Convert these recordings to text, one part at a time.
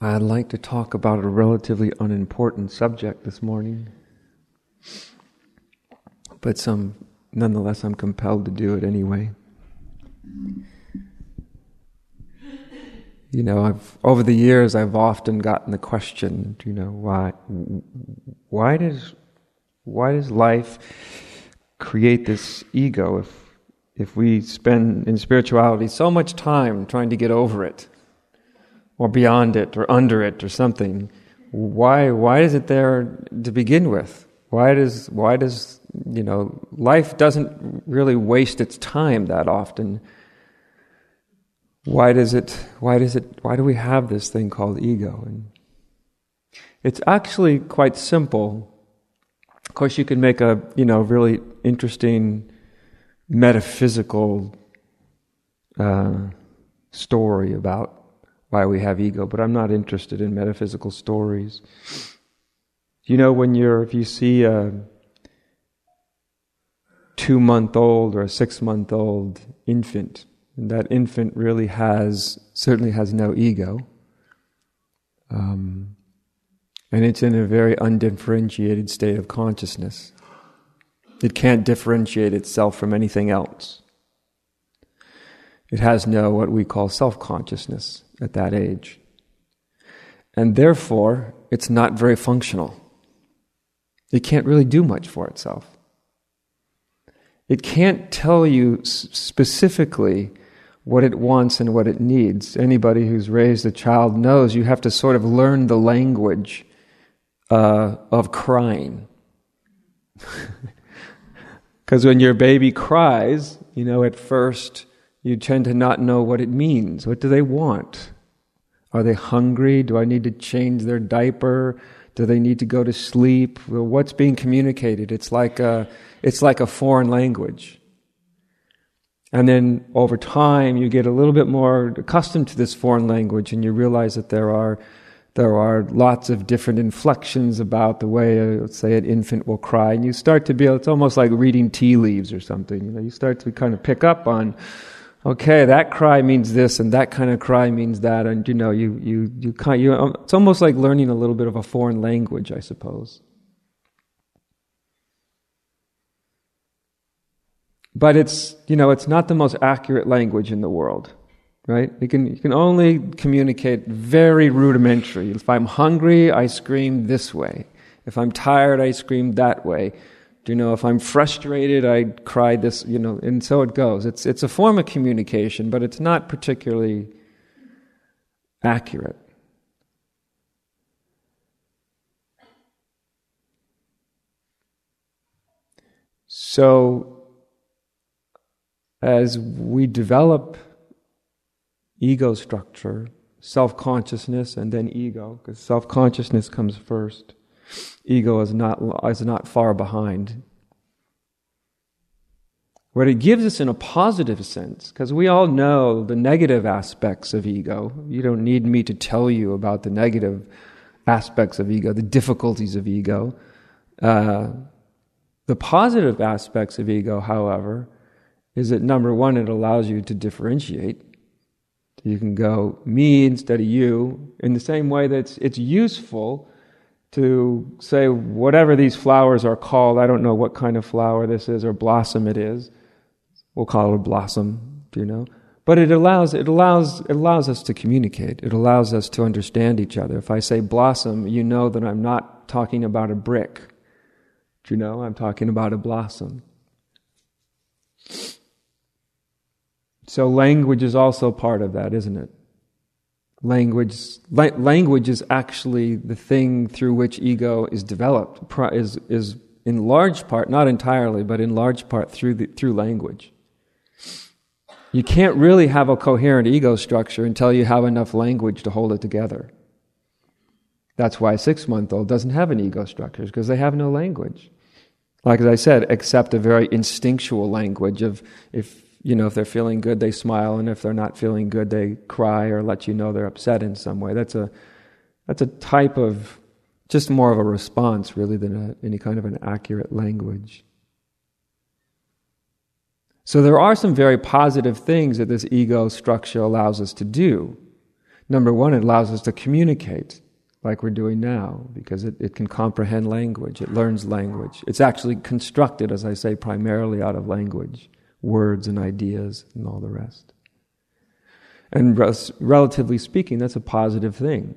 I'd like to talk about a relatively unimportant subject this morning, but some, nonetheless, I'm compelled to do it anyway. You know, I've over the years I've often gotten the question, you know, why, why does, why does life create this ego if, if we spend in spirituality so much time trying to get over it? Or beyond it or under it or something. Why, why is it there to begin with? Why does, why does, you know, life doesn't really waste its time that often. Why does it, why does it, why do we have this thing called ego? And it's actually quite simple. Of course, you can make a, you know, really interesting metaphysical uh, story about why we have ego, but I'm not interested in metaphysical stories. You know, when you're, if you see a two month old or a six month old infant, and that infant really has, certainly has no ego, um, and it's in a very undifferentiated state of consciousness. It can't differentiate itself from anything else. It has no what we call self consciousness at that age. And therefore, it's not very functional. It can't really do much for itself. It can't tell you specifically what it wants and what it needs. Anybody who's raised a child knows you have to sort of learn the language uh, of crying. Because when your baby cries, you know, at first you tend to not know what it means. What do they want? Are they hungry? Do I need to change their diaper? Do they need to go to sleep? Well, what's being communicated? It's like a, it's like a foreign language. And then over time, you get a little bit more accustomed to this foreign language, and you realize that there are there are lots of different inflections about the way, uh, let's say, an infant will cry, and you start to be. It's almost like reading tea leaves or something. You know, you start to kind of pick up on okay, that cry means this, and that kind of cry means that, and you know, you you you kind you. Um, it's almost like learning a little bit of a foreign language, I suppose. But it's you know, it's not the most accurate language in the world, right? You can you can only communicate very rudimentary. If I'm hungry, I scream this way. If I'm tired, I scream that way. Do you know, if I'm frustrated, I cry this, you know, and so it goes. It's, it's a form of communication, but it's not particularly accurate. So, as we develop ego structure, self consciousness, and then ego, because self consciousness comes first ego is not, is not far behind. What it gives us in a positive sense, because we all know the negative aspects of ego. You don't need me to tell you about the negative aspects of ego, the difficulties of ego. Uh, the positive aspects of ego, however, is that number one, it allows you to differentiate. You can go me instead of you in the same way that it's, it's useful to say whatever these flowers are called, I don't know what kind of flower this is or blossom it is. We'll call it a blossom, do you know? But it allows, it allows, it allows us to communicate. It allows us to understand each other. If I say blossom, you know that I'm not talking about a brick. Do you know? I'm talking about a blossom. So language is also part of that, isn't it? Language la- language is actually the thing through which ego is developed is is in large part not entirely but in large part through the, through language. You can't really have a coherent ego structure until you have enough language to hold it together. That's why a 6 month old doesn't have an ego structure because they have no language. Like as i said except a very instinctual language of if you know, if they're feeling good, they smile, and if they're not feeling good, they cry or let you know they're upset in some way. That's a that's a type of just more of a response, really, than a, any kind of an accurate language. So there are some very positive things that this ego structure allows us to do. Number one, it allows us to communicate like we're doing now because it, it can comprehend language, it learns language. It's actually constructed, as I say, primarily out of language, words and ideas and all the rest. And relatively speaking, that's a positive thing.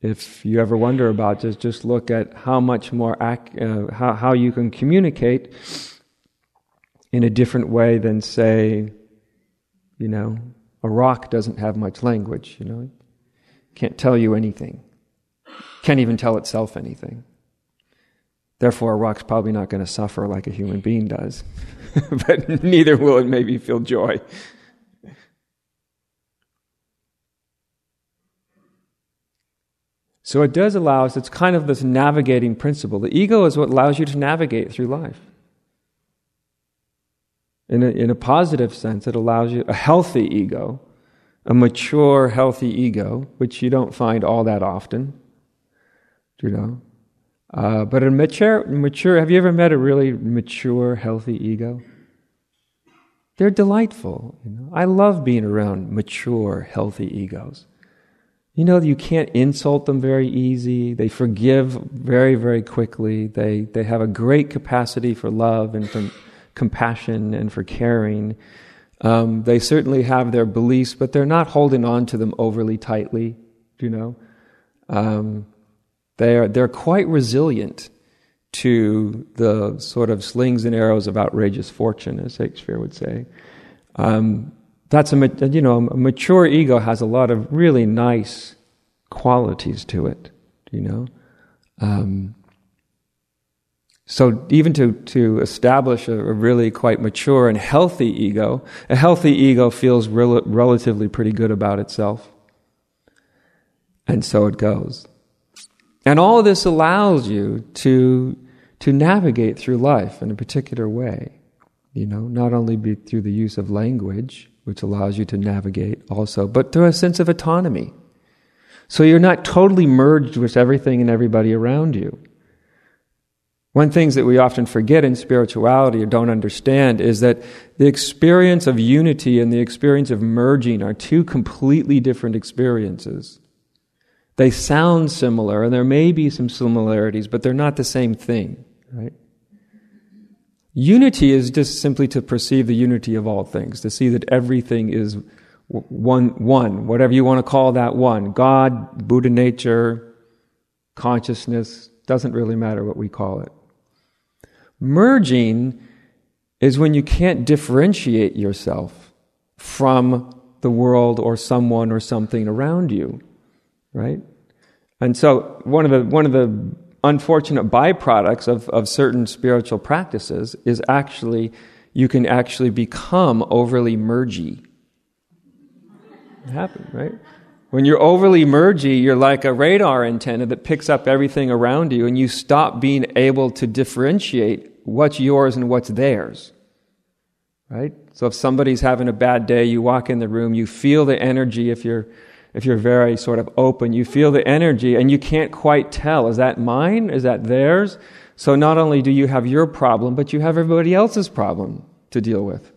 If you ever wonder about this, just look at how much more ac- uh, how, how you can communicate in a different way than, say, you know, a rock doesn't have much language. You know, can't tell you anything, can't even tell itself anything. Therefore, a rock's probably not going to suffer like a human being does. but neither will it maybe feel joy. So it does allow us, it's kind of this navigating principle. The ego is what allows you to navigate through life. In a, in a positive sense, it allows you a healthy ego, a mature, healthy ego, which you don't find all that often. You know, uh, but a mature, mature, have you ever met a really mature, healthy ego? They're delightful. You know? I love being around mature, healthy egos. You know, you can't insult them very easy. They forgive very, very quickly. They, they have a great capacity for love and for compassion and for caring. Um, they certainly have their beliefs, but they're not holding on to them overly tightly, you know. Um, they're, they're quite resilient to the sort of slings and arrows of outrageous fortune, as Shakespeare would say. Um, that's a you know a mature ego has a lot of really nice qualities to it, you know. Um, so even to to establish a, a, really quite mature and healthy ego, a healthy ego feels rel- relatively pretty good about itself, and so it goes. And all this allows you to, to navigate through life in a particular way. You know, not only be through the use of language, which allows you to navigate also, but through a sense of autonomy. So you're not totally merged with everything and everybody around you. One things that we often forget in spirituality or don't understand is that the experience of unity and the experience of merging are two completely different experiences. They sound similar, and there may be some similarities, but they're not the same thing, right? Unity is just simply to perceive the unity of all things, to see that everything is one, one, whatever you want to call that one. God, Buddha nature, consciousness, doesn't really matter what we call it. Merging is when you can't differentiate yourself from the world or someone or something around you, right? And so one of the one of the unfortunate byproducts of, of certain spiritual practices is actually you can actually become overly mergy. It happens, right? When you're overly mergy, you're like a radar antenna that picks up everything around you, and you stop being able to differentiate what's yours and what's theirs. Right? So if somebody's having a bad day, you walk in the room, you feel the energy if you're if you're very sort of open, you feel the energy and you can't quite tell is that mine? Is that theirs? So not only do you have your problem, but you have everybody else's problem to deal with.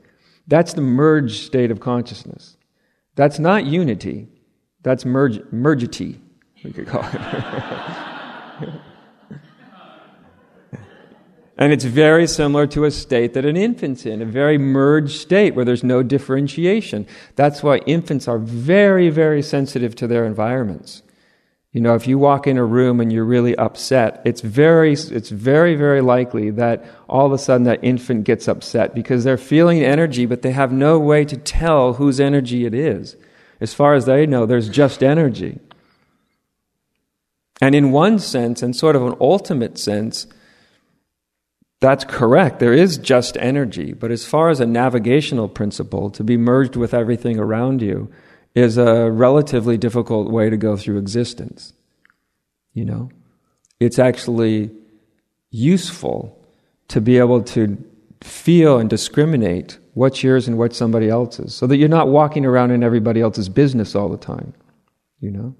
That's the merged state of consciousness. That's not unity. That's merge, mergity, we could call it. And it's very similar to a state that an infant's in, a very merged state where there's no differentiation. That's why infants are very, very sensitive to their environments. You know, if you walk in a room and you're really upset, it's very, it's very, very likely that all of a sudden that infant gets upset because they're feeling energy, but they have no way to tell whose energy it is. As far as they know, there's just energy. And in one sense, and sort of an ultimate sense, that's correct. There is just energy. But as far as a navigational principle, to be merged with everything around you is a relatively difficult way to go through existence. You know? It's actually useful to be able to feel and discriminate what's yours and what's somebody else's so that you're not walking around in everybody else's business all the time. You know?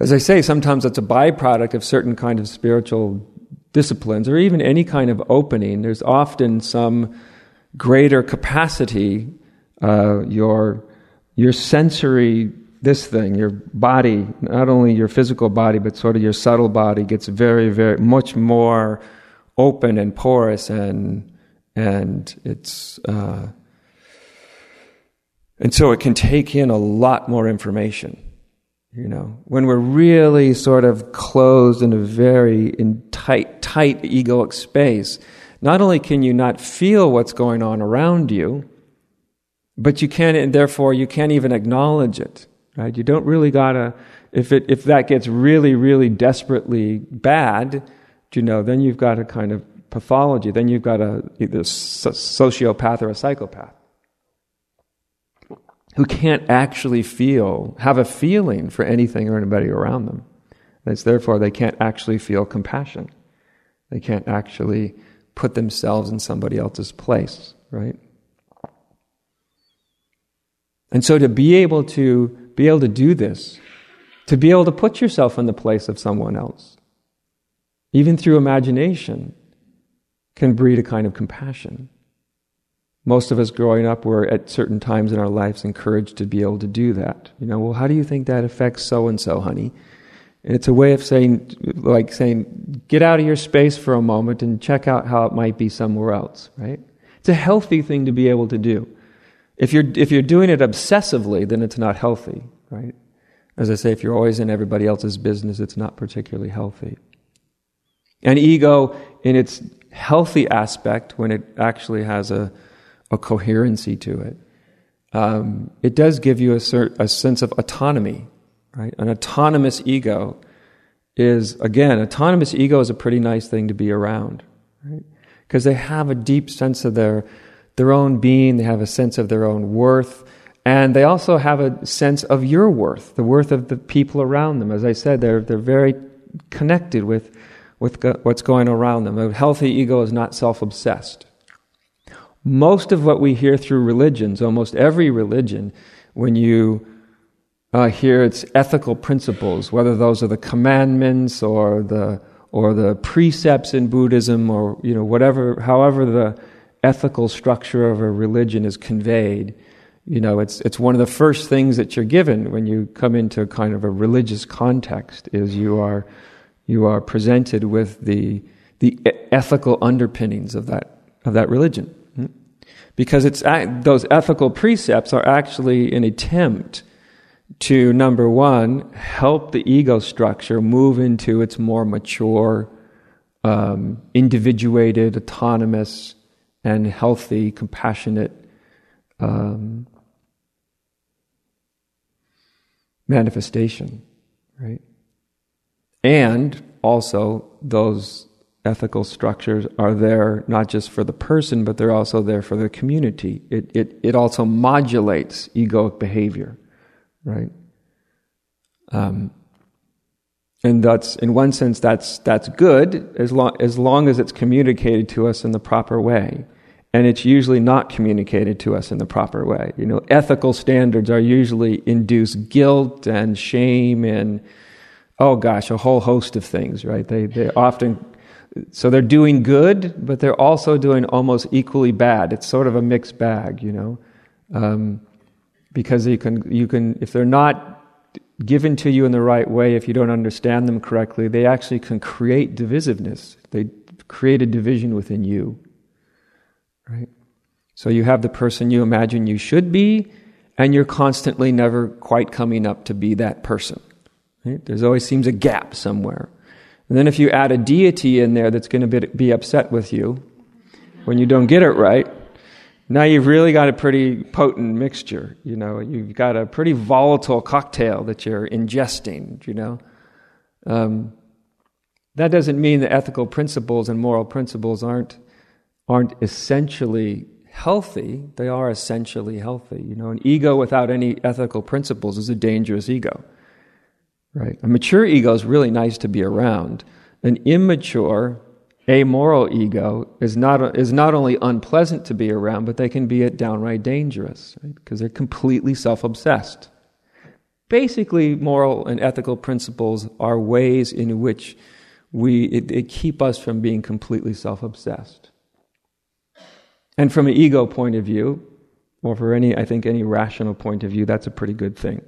As I say, sometimes it's a byproduct of certain kind of spiritual disciplines or even any kind of opening, there's often some greater capacity uh, your your sensory this thing, your body, not only your physical body, but sort of your subtle body gets very, very much more open and porous and and it's uh, and so it can take in a lot more information. You know, when we're really sort of closed in a very in tight, tight egoic space, not only can you not feel what's going on around you, but you can't, and therefore you can't even acknowledge it. Right? You don't really gotta. If it if that gets really, really desperately bad, you know, then you've got a kind of pathology. Then you've got a either a sociopath or a psychopath who can't actually feel, have a feeling for anything or anybody around them. It's therefore they can't actually feel compassion. They can't actually put themselves in somebody else's place, right? And so to be able to be able to do this, to be able to put yourself in the place of someone else, even through imagination, can breed a kind of compassion. Most of us growing up were at certain times in our lives encouraged to be able to do that. You know, well, how do you think that affects so and so, honey? And it's a way of saying, like saying, get out of your space for a moment and check out how it might be somewhere else, right? It's a healthy thing to be able to do. If you're, if you're doing it obsessively, then it's not healthy, right? As I say, if you're always in everybody else's business, it's not particularly healthy. And ego, in its healthy aspect, when it actually has a, a coherency to it. Um, it does give you a, cert, a sense of autonomy, right? An autonomous ego is, again, autonomous ego is a pretty nice thing to be around, right? Because they have a deep sense of their, their own being, they have a sense of their own worth, and they also have a sense of your worth, the worth of the people around them. As I said, they're, they're very connected with, with what's going around them. A healthy ego is not self obsessed most of what we hear through religions, almost every religion, when you uh, hear its ethical principles, whether those are the commandments or the or the precepts in Buddhism or you know whatever, however the ethical structure of a religion is conveyed, you know it's it's one of the first things that you're given when you come into kind of a religious context is you are you are presented with the the ethical underpinnings of that of that religion. Because it's those ethical precepts are actually an attempt to number one help the ego structure move into its more mature um, individuated autonomous and healthy compassionate um, manifestation right and also those ethical structures are there not just for the person, but they're also there for the community. It, it, it also modulates egoic behavior, right? Um, and that's, in one sense, that's, that's good as long, as long as it's communicated to us in the proper way. And it's usually not communicated to us in the proper way. You know, ethical standards are usually induce guilt and shame and, oh gosh, a whole host of things, right? They, they often so they're doing good, but they're also doing almost equally bad. It's sort of a mixed bag, you know, um, because you can you can if they're not given to you in the right way, if you don't understand them correctly, they actually can create divisiveness. They create a division within you, right? So you have the person you imagine you should be, and you're constantly never quite coming up to be that person. Right? There's always seems a gap somewhere. And then if you add a deity in there that's going to be upset with you when you don't get it right, now you've really got a pretty potent mixture. You know, you've got a pretty volatile cocktail that you're ingesting. You know, um, that doesn't mean that ethical principles and moral principles aren't aren't essentially healthy. They are essentially healthy. You know, an ego without any ethical principles is a dangerous ego. Right? A mature ego is really nice to be around. An immature, amoral ego is not, is not only unpleasant to be around, but they can be downright dangerous right? because they're completely self obsessed. Basically, moral and ethical principles are ways in which we, it, it keep us from being completely self obsessed. And from an ego point of view, or for any, I think, any rational point of view, that's a pretty good thing.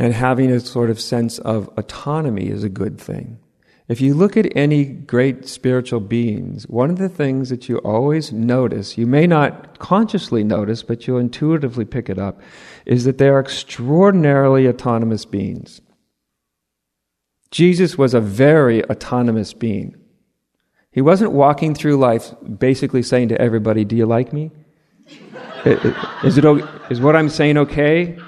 And having a sort of sense of autonomy is a good thing. If you look at any great spiritual beings, one of the things that you always notice, you may not consciously notice, but you'll intuitively pick it up, is that they are extraordinarily autonomous beings. Jesus was a very autonomous being. He wasn't walking through life basically saying to everybody, Do you like me? is, it, is what I'm saying okay?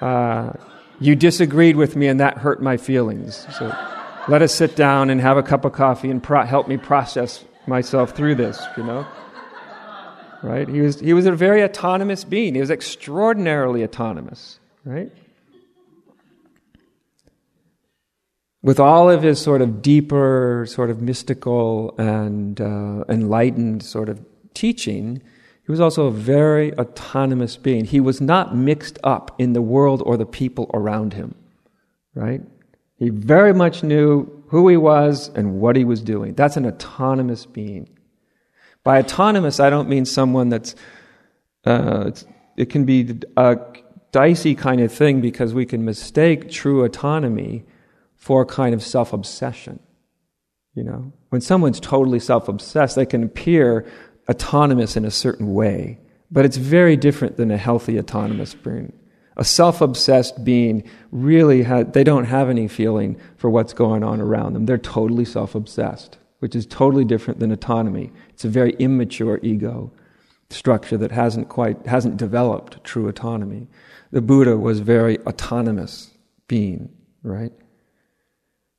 Uh, you disagreed with me and that hurt my feelings. So let us sit down and have a cup of coffee and pro- help me process myself through this, you know? Right? He was, he was a very autonomous being. He was extraordinarily autonomous, right? With all of his sort of deeper, sort of mystical and uh, enlightened sort of teaching, he was also a very autonomous being. He was not mixed up in the world or the people around him, right? He very much knew who he was and what he was doing. That's an autonomous being. By autonomous, I don't mean someone that's, uh, it can be a dicey kind of thing because we can mistake true autonomy for a kind of self obsession. You know, when someone's totally self obsessed, they can appear autonomous in a certain way, but it's very different than a healthy autonomous being. A self obsessed being really, ha- they don't have any feeling for what's going on around them. They're totally self obsessed, which is totally different than autonomy. It's a very immature ego structure that hasn't quite, hasn't developed true autonomy. The Buddha was very autonomous being, right?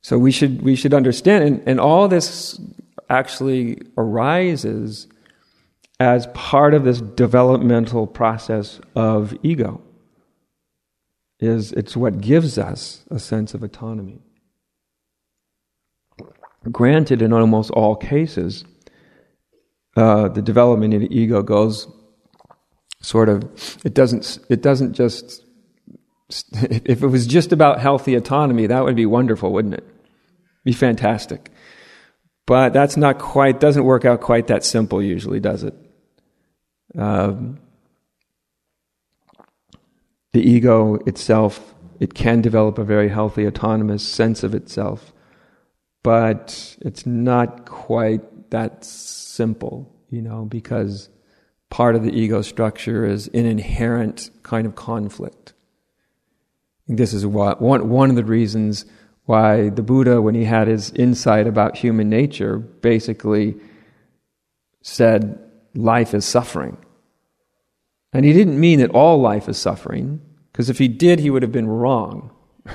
So we should, we should understand, and, and all this actually arises as part of this developmental process of ego is it's what gives us a sense of autonomy. Granted in almost all cases uh, the development of the ego goes sort of it doesn't it doesn't just if it was just about healthy autonomy that would be wonderful wouldn't it? Be fantastic. But that's not quite doesn't work out quite that simple usually does it um, the ego itself, it can develop a very healthy, autonomous sense of itself, but it's not quite that simple, you know, because part of the ego structure is an inherent kind of conflict. This is what, one, one of the reasons why the Buddha, when he had his insight about human nature, basically said life is suffering. And he didn't mean that all life is suffering, because if he did, he would have been wrong.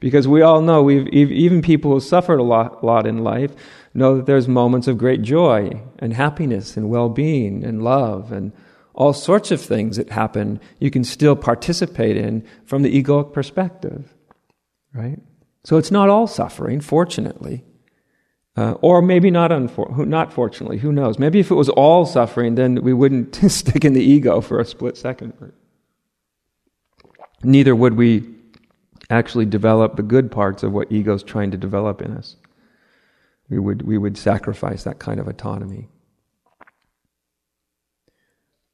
Because we all know, we've, even people who suffered a lot, lot in life know that there's moments of great joy and happiness and well being and love and all sorts of things that happen you can still participate in from the egoic perspective. Right? So it's not all suffering, fortunately. Uh, or maybe not, unfor- not fortunately, who knows? Maybe if it was all suffering, then we wouldn't stick in the ego for a split second. Neither would we actually develop the good parts of what ego's trying to develop in us. We would, we would sacrifice that kind of autonomy.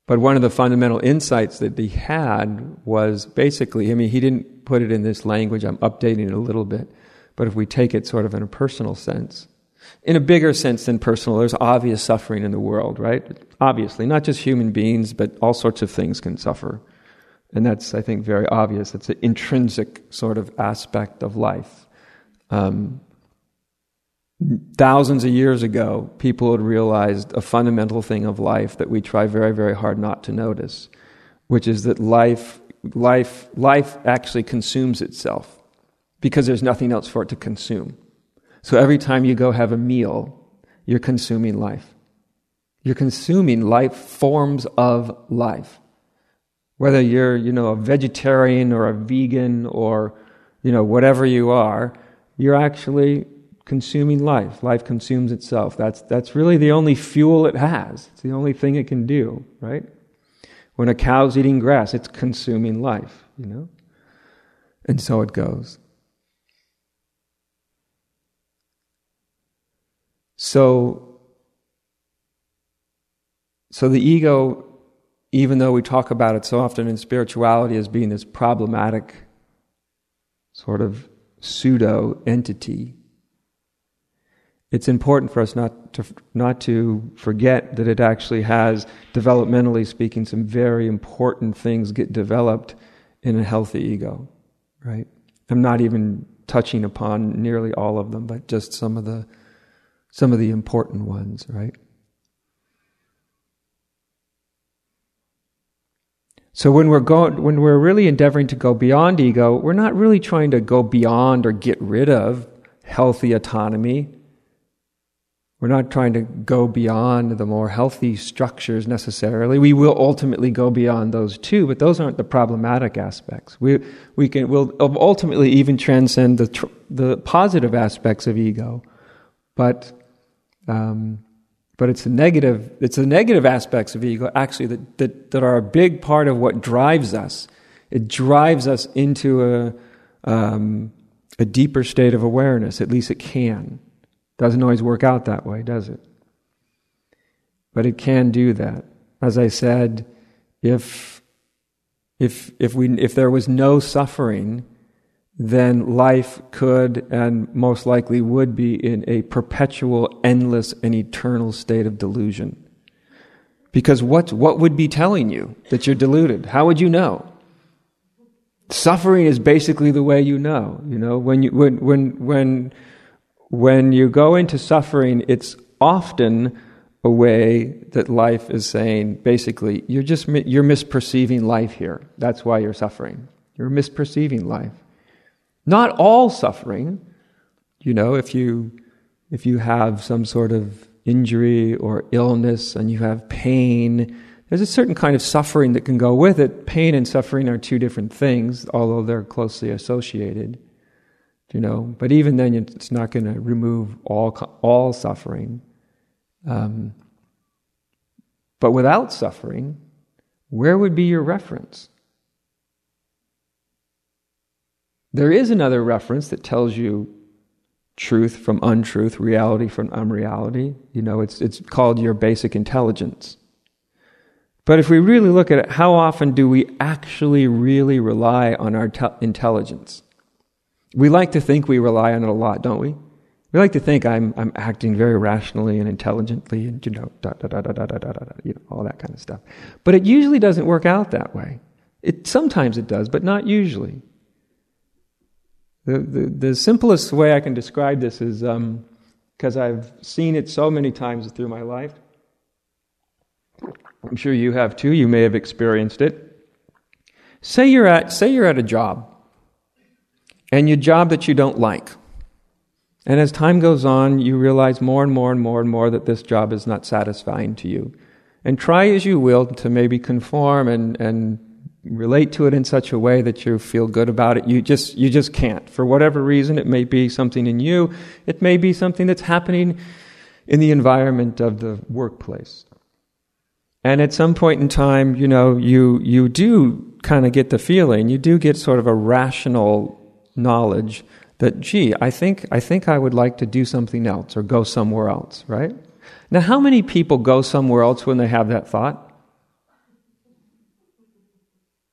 But one of the fundamental insights that he had was basically, I mean, he didn't put it in this language, I'm updating it a little bit, but if we take it sort of in a personal sense, in a bigger sense than personal, there's obvious suffering in the world, right? Obviously, not just human beings, but all sorts of things can suffer. And that's, I think, very obvious. It's an intrinsic sort of aspect of life. Um, thousands of years ago, people had realized a fundamental thing of life that we try very, very hard not to notice, which is that life, life, life actually consumes itself because there's nothing else for it to consume. So every time you go have a meal, you're consuming life. You're consuming life forms of life. Whether you're, you know, a vegetarian or a vegan or, you know, whatever you are, you're actually consuming life. Life consumes itself. That's, that's really the only fuel it has. It's the only thing it can do, right? When a cow's eating grass, it's consuming life, you know? And so it goes. So, so the ego, even though we talk about it so often in spirituality as being this problematic sort of pseudo entity, it's important for us not to, not to forget that it actually has, developmentally speaking, some very important things get developed in a healthy ego, right? I'm not even touching upon nearly all of them, but just some of the some of the important ones, right? So when we're going, when we're really endeavoring to go beyond ego, we're not really trying to go beyond or get rid of healthy autonomy. We're not trying to go beyond the more healthy structures necessarily. We will ultimately go beyond those too, but those aren't the problematic aspects. We, we can, will ultimately even transcend the, tr- the positive aspects of ego. But, um, but it's the negative, it's the negative aspects of ego actually that, that, that are a big part of what drives us. It drives us into a, um, a deeper state of awareness, at least it can. Doesn't always work out that way, does it? But it can do that. As I said, if if if we if there was no suffering, then life could and most likely would be in a perpetual, endless, and eternal state of delusion. Because what what would be telling you that you're deluded? How would you know? Suffering is basically the way you know. You know when you when when when when you go into suffering, it's often a way that life is saying, basically, you're just you're misperceiving life here. That's why you're suffering. You're misperceiving life. Not all suffering. You know, if you if you have some sort of injury or illness and you have pain, there's a certain kind of suffering that can go with it. Pain and suffering are two different things, although they're closely associated you know. But even then, it's not going to remove all all suffering. Um, but without suffering, where would be your reference? There is another reference that tells you truth from untruth, reality from unreality. You know, it's, it's called your basic intelligence. But if we really look at it, how often do we actually really rely on our te- intelligence? We like to think we rely on it a lot, don't we? We like to think I'm, I'm acting very rationally and intelligently and, you know, da, da, da, da, da, da, da, da, you know, all that kind of stuff. But it usually doesn't work out that way. It, sometimes it does, but not usually. The, the, the simplest way I can describe this is because um, I've seen it so many times through my life. I'm sure you have too. You may have experienced it. Say you're at, say you're at a job and your job that you don't like. And as time goes on, you realize more and more and more and more that this job is not satisfying to you. And try as you will to maybe conform and, and relate to it in such a way that you feel good about it. You just, you just can't. For whatever reason, it may be something in you, it may be something that's happening in the environment of the workplace. And at some point in time, you know, you, you do kind of get the feeling, you do get sort of a rational knowledge that, gee, I think, I think I would like to do something else or go somewhere else, right? Now, how many people go somewhere else when they have that thought?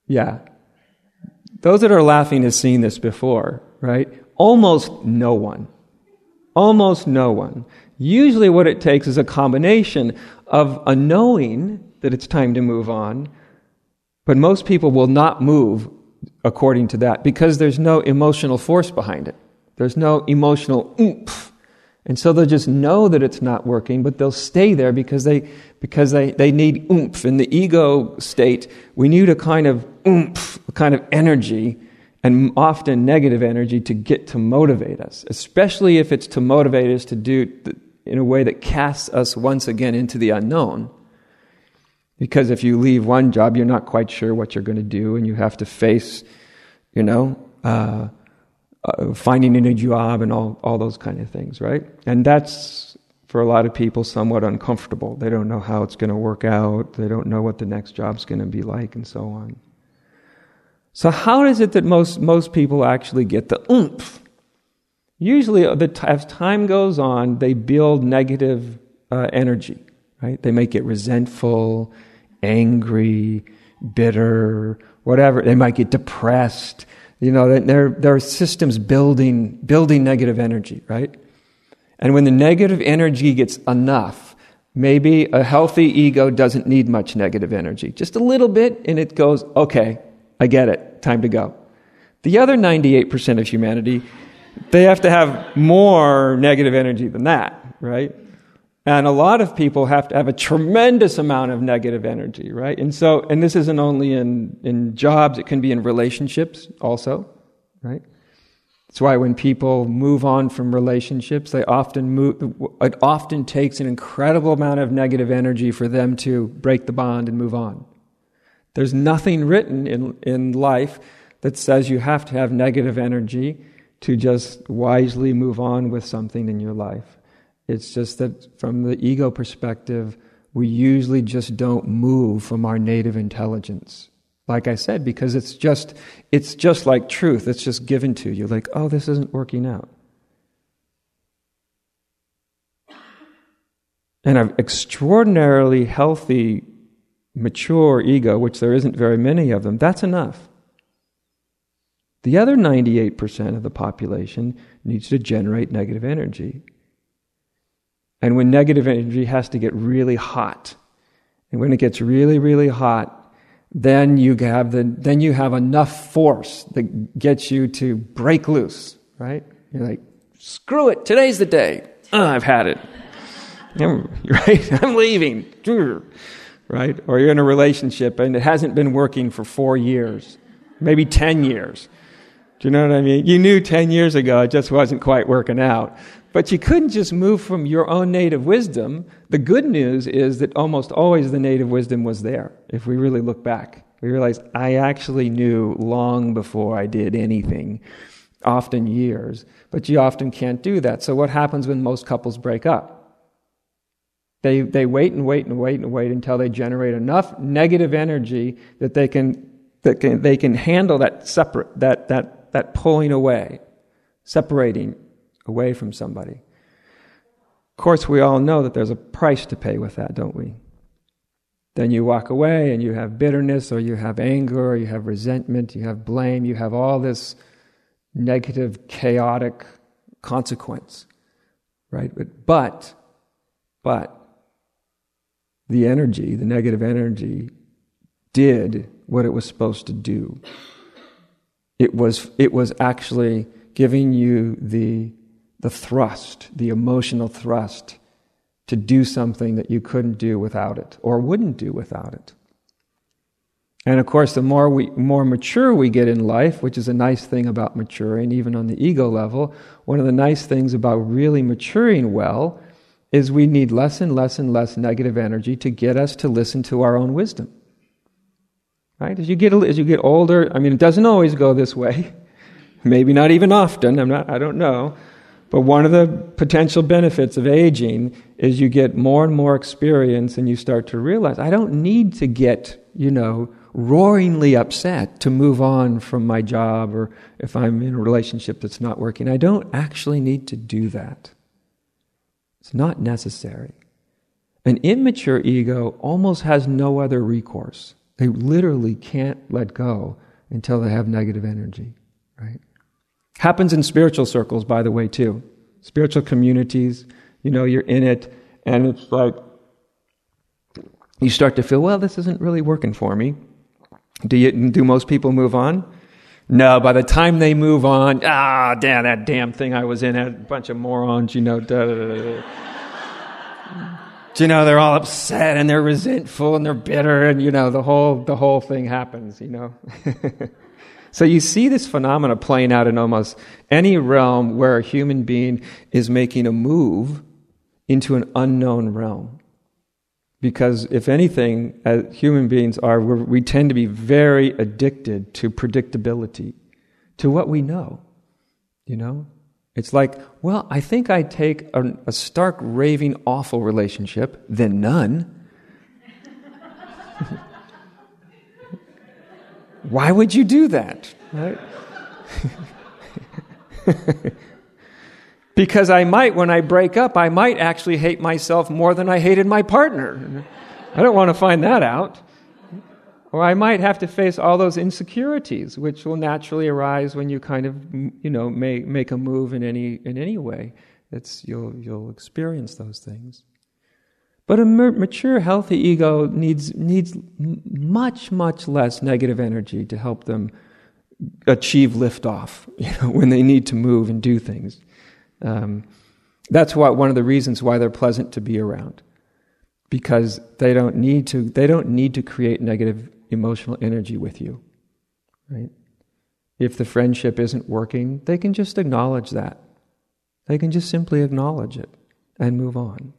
Yeah. Those that are laughing have seen this before, right? Almost no one. Almost no one. Usually, what it takes is a combination of a knowing that it's time to move on, but most people will not move according to that because there's no emotional force behind it. There's no emotional oomph. And so they'll just know that it's not working, but they'll stay there because they, because they, they need oomph. In the ego state, we need a kind of oomph, kind of energy, and often negative energy to get to motivate us, especially if it's to motivate us to do in a way that casts us once again into the unknown. Because if you leave one job, you're not quite sure what you're going to do, and you have to face, you know, uh, uh, finding a new job and all, all those kind of things, right? And that's, for a lot of people, somewhat uncomfortable. They don't know how it's going to work out, they don't know what the next job's going to be like, and so on. So, how is it that most, most people actually get the oomph? Usually, as time goes on, they build negative uh, energy, right? They might get resentful, angry, bitter, whatever. They might get depressed. You know, there are systems building, building negative energy, right? And when the negative energy gets enough, maybe a healthy ego doesn't need much negative energy. Just a little bit, and it goes, okay, I get it, time to go. The other 98% of humanity, they have to have more negative energy than that, right? And a lot of people have to have a tremendous amount of negative energy, right? And so, and this isn't only in, in jobs, it can be in relationships also, right? That's why when people move on from relationships, they often move, it often takes an incredible amount of negative energy for them to break the bond and move on. There's nothing written in, in life that says you have to have negative energy to just wisely move on with something in your life. It's just that from the ego perspective, we usually just don't move from our native intelligence. Like I said, because it's just it's just like truth. It's just given to you. Like, oh, this isn't working out. And an extraordinarily healthy, mature ego, which there isn't very many of them, that's enough. The other 98% of the population needs to generate negative energy. And when negative energy has to get really hot, and when it gets really, really hot, then you have the, then you have enough force that gets you to break loose, right? You're like, screw it, today's the day. Oh, I've had it. right? I'm leaving. Right? Or you're in a relationship and it hasn't been working for four years, maybe 10 years. Do you know what I mean? You knew 10 years ago it just wasn't quite working out. But you couldn't just move from your own native wisdom. The good news is that almost always the native wisdom was there. If we really look back, we realize I actually knew long before I did anything, often years. But you often can't do that. So what happens when most couples break up? They, they wait and wait and wait and wait until they generate enough negative energy that they can, that can, they can handle that separate, that, that, that pulling away, separating away from somebody. Of course, we all know that there's a price to pay with that, don't we? Then you walk away and you have bitterness, or you have anger, or you have resentment, you have blame, you have all this negative, chaotic consequence, right? But, but, but the energy, the negative energy, did what it was supposed to do. It was, it was actually giving you the the thrust, the emotional thrust to do something that you couldn't do without it or wouldn't do without it. And of course, the more we more mature we get in life, which is a nice thing about maturing, even on the ego level, one of the nice things about really maturing well is we need less and less and less negative energy to get us to listen to our own wisdom. Right? As you get as you get older, I mean, it doesn't always go this way. Maybe not even often. I'm not. I don't know. But one of the potential benefits of aging is you get more and more experience and you start to realize I don't need to get, you know, roaringly upset to move on from my job or if I'm in a relationship that's not working. I don't actually need to do that. It's not necessary. An immature ego almost has no other recourse. They literally can't let go until they have negative energy, right? Happens in spiritual circles, by the way, too. Spiritual communities, you know, you're in it, and it's like you start to feel, well, this isn't really working for me. Do, you, do most people move on? No, by the time they move on, ah, damn, that damn thing I was in had a bunch of morons, you know. Da, da, da, you know, they're all upset and they're resentful and they're bitter, and you know, the whole the whole thing happens, you know. So you see this phenomena playing out in almost any realm where a human being is making a move into an unknown realm. Because if anything, as human beings are, we tend to be very addicted to predictability, to what we know. You know? It's like, well, I think I'd take a, a stark, raving, awful relationship than none. Why would you do that? Right? because I might, when I break up, I might actually hate myself more than I hated my partner. I don't want to find that out. Or I might have to face all those insecurities, which will naturally arise when you kind of, you know, make, make a move in any, in any way. It's, you'll, you'll experience those things. But a mature, healthy ego needs, needs much, much less negative energy to help them achieve liftoff you know, when they need to move and do things. Um, that's why, one of the reasons why they're pleasant to be around, because they don't need to. They don't need to create negative emotional energy with you, right? If the friendship isn't working, they can just acknowledge that. They can just simply acknowledge it and move on.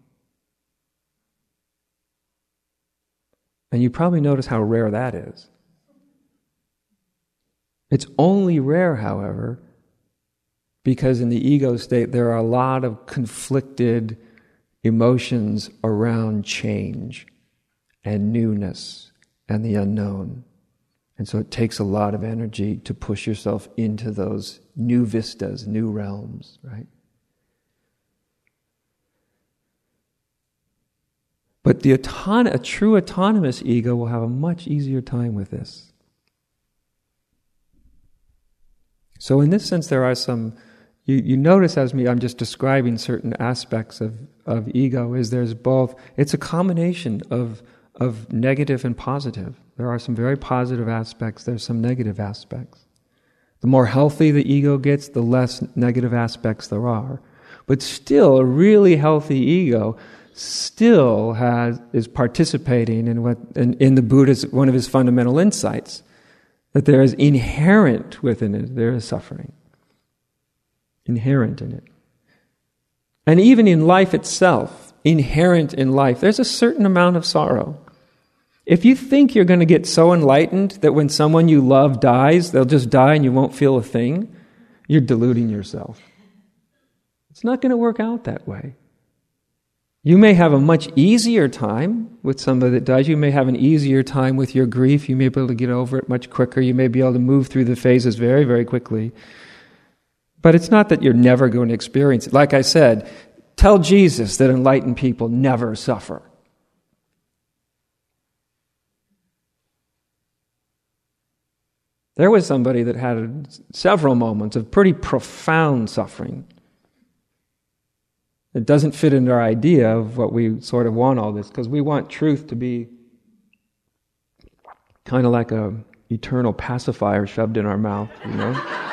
And you probably notice how rare that is. It's only rare, however, because in the ego state there are a lot of conflicted emotions around change and newness and the unknown. And so it takes a lot of energy to push yourself into those new vistas, new realms, right? But the auton- a true autonomous ego will have a much easier time with this. So, in this sense, there are some. You, you notice as me, I'm just describing certain aspects of, of ego. Is there's both. It's a combination of of negative and positive. There are some very positive aspects. There's some negative aspects. The more healthy the ego gets, the less negative aspects there are. But still, a really healthy ego still has, is participating in what in, in the Buddha's one of his fundamental insights that there is inherent within it there is suffering inherent in it and even in life itself inherent in life there's a certain amount of sorrow if you think you're going to get so enlightened that when someone you love dies they'll just die and you won't feel a thing you're deluding yourself it's not going to work out that way you may have a much easier time with somebody that dies. You may have an easier time with your grief. You may be able to get over it much quicker. You may be able to move through the phases very, very quickly. But it's not that you're never going to experience it. Like I said, tell Jesus that enlightened people never suffer. There was somebody that had several moments of pretty profound suffering. It doesn't fit into our idea of what we sort of want all this, because we want truth to be kind of like a eternal pacifier shoved in our mouth, you know?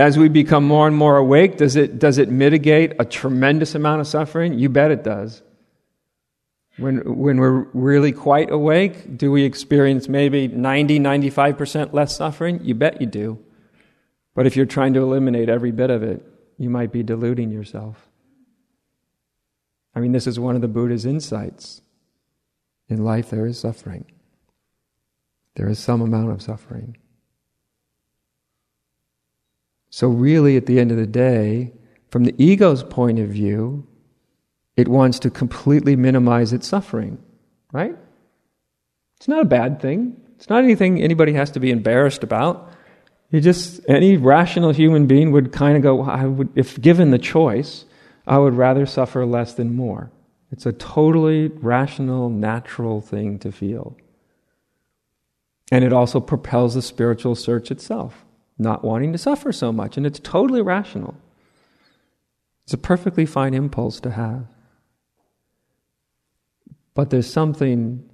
As we become more and more awake, does it, does it mitigate a tremendous amount of suffering? You bet it does. When, when we're really quite awake, do we experience maybe 90, 95% less suffering? You bet you do. But if you're trying to eliminate every bit of it, you might be deluding yourself. I mean, this is one of the Buddha's insights. In life, there is suffering, there is some amount of suffering. So, really, at the end of the day, from the ego's point of view, it wants to completely minimize its suffering, right? It's not a bad thing. It's not anything anybody has to be embarrassed about. You just any rational human being would kind of go, I would, if given the choice, I would rather suffer less than more. It's a totally rational, natural thing to feel. And it also propels the spiritual search itself, not wanting to suffer so much. And it's totally rational. It's a perfectly fine impulse to have. But there's something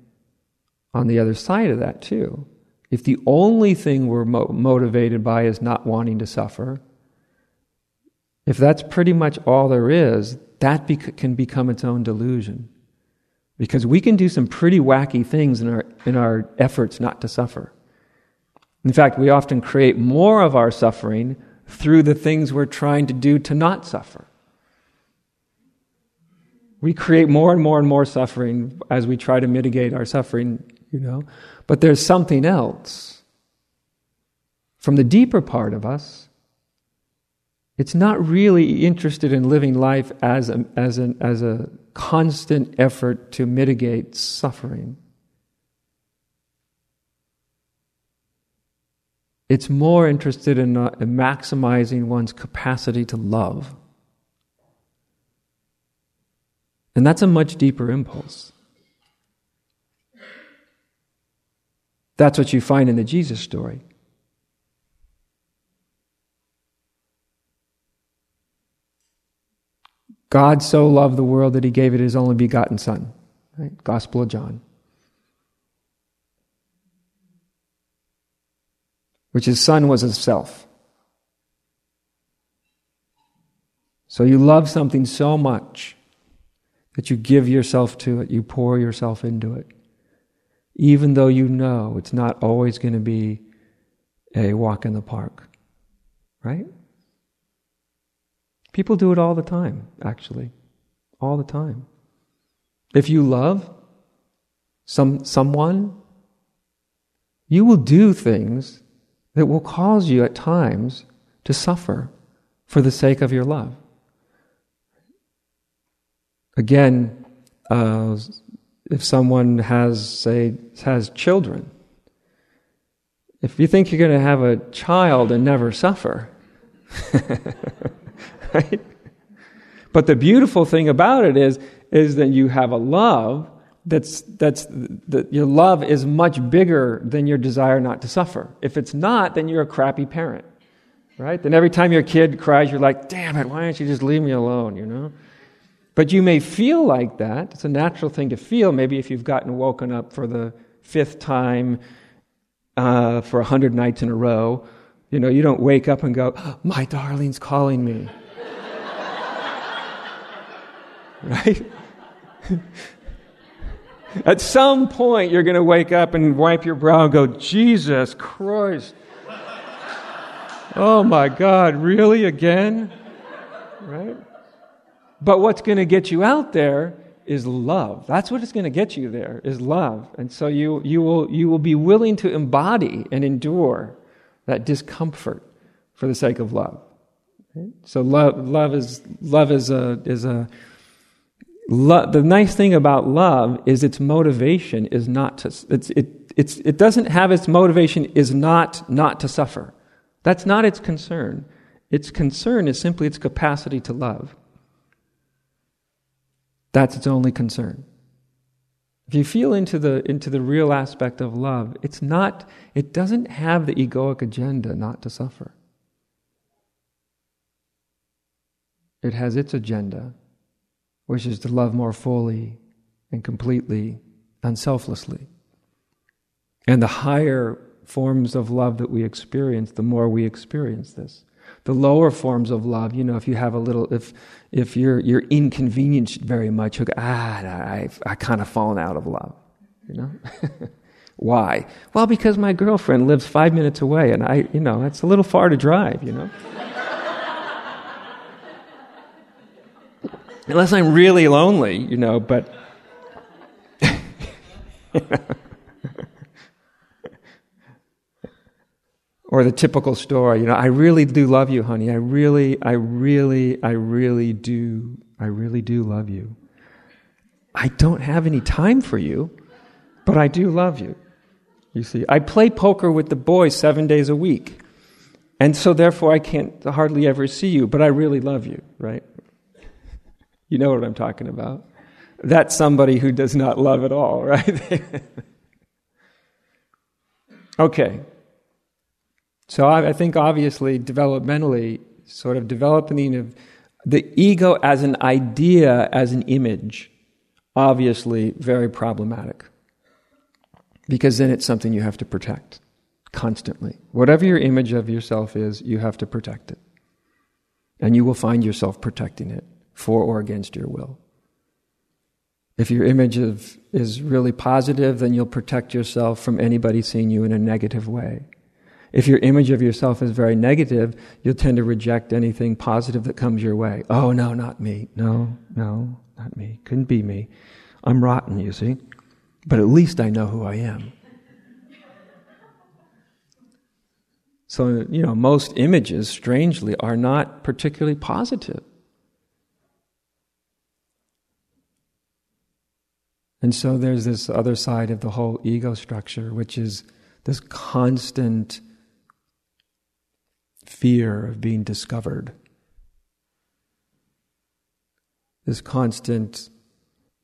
on the other side of that too. If the only thing we're mo- motivated by is not wanting to suffer, if that's pretty much all there is, that can become its own delusion. Because we can do some pretty wacky things in our, in our efforts not to suffer. In fact, we often create more of our suffering through the things we're trying to do to not suffer. We create more and more and more suffering as we try to mitigate our suffering, you know. But there's something else from the deeper part of us It's not really interested in living life as a, as, an, as a constant effort to mitigate suffering. It's more interested in, uh, in maximizing one's capacity to love. And that's a much deeper impulse. That's what you find in the Jesus story. God so loved the world that he gave it his only begotten Son. Right? Gospel of John. Which his Son was his self. So you love something so much that you give yourself to it, you pour yourself into it, even though you know it's not always going to be a walk in the park. Right? People do it all the time, actually. All the time. If you love some, someone, you will do things that will cause you at times to suffer for the sake of your love. Again, uh, if someone has, say, has children, if you think you're going to have a child and never suffer, right? But the beautiful thing about it is, is that you have a love that's, that's, that your love is much bigger than your desire not to suffer. If it's not, then you're a crappy parent, right? Then every time your kid cries, you're like, damn it, why don't you just leave me alone, you know? But you may feel like that. It's a natural thing to feel. Maybe if you've gotten woken up for the fifth time uh, for a hundred nights in a row, you know, you don't wake up and go, my darling's calling me right? At some point, you're going to wake up and wipe your brow and go, Jesus Christ. Oh my God, really again? Right? But what's going to get you out there is love. That's what is going to get you there, is love. And so you, you, will, you will be willing to embody and endure that discomfort for the sake of love. Right? So love, love, is, love is, a, is a, Lo- the nice thing about love is its motivation is not to it's, it, it's, it doesn't have its motivation is not not to suffer. That's not its concern. Its concern is simply its capacity to love. That's its only concern. If you feel into the into the real aspect of love it's not it doesn't have the egoic agenda not to suffer. It has its agenda which is to love more fully and completely and selflessly. And the higher forms of love that we experience, the more we experience this. The lower forms of love, you know, if you have a little, if if you're you're inconvenienced very much, you go, ah, I've I kind of fallen out of love, you know. Why? Well, because my girlfriend lives five minutes away, and I, you know, it's a little far to drive, you know. Unless I'm really lonely, you know, but. or the typical story, you know, I really do love you, honey. I really, I really, I really do, I really do love you. I don't have any time for you, but I do love you. You see, I play poker with the boys seven days a week. And so therefore I can't hardly ever see you, but I really love you, right? You know what I'm talking about. That's somebody who does not love at all, right? okay. So I, I, think obviously, developmentally, sort of developing of the ego as an idea, as an image, obviously very problematic. Because then it's something you have to protect constantly. Whatever your image of yourself is, you have to protect it. And you will find yourself protecting it for or against your will. If your image of, is really positive, then you'll protect yourself from anybody seeing you in a negative way. If your image of yourself is very negative, you'll tend to reject anything positive that comes your way. Oh, no, not me. No, no, not me. Couldn't be me. I'm rotten, you see. But at least I know who I am. So, you know, most images, strangely, are not particularly positive. And so there's this other side of the whole ego structure, which is this constant fear of being discovered, this constant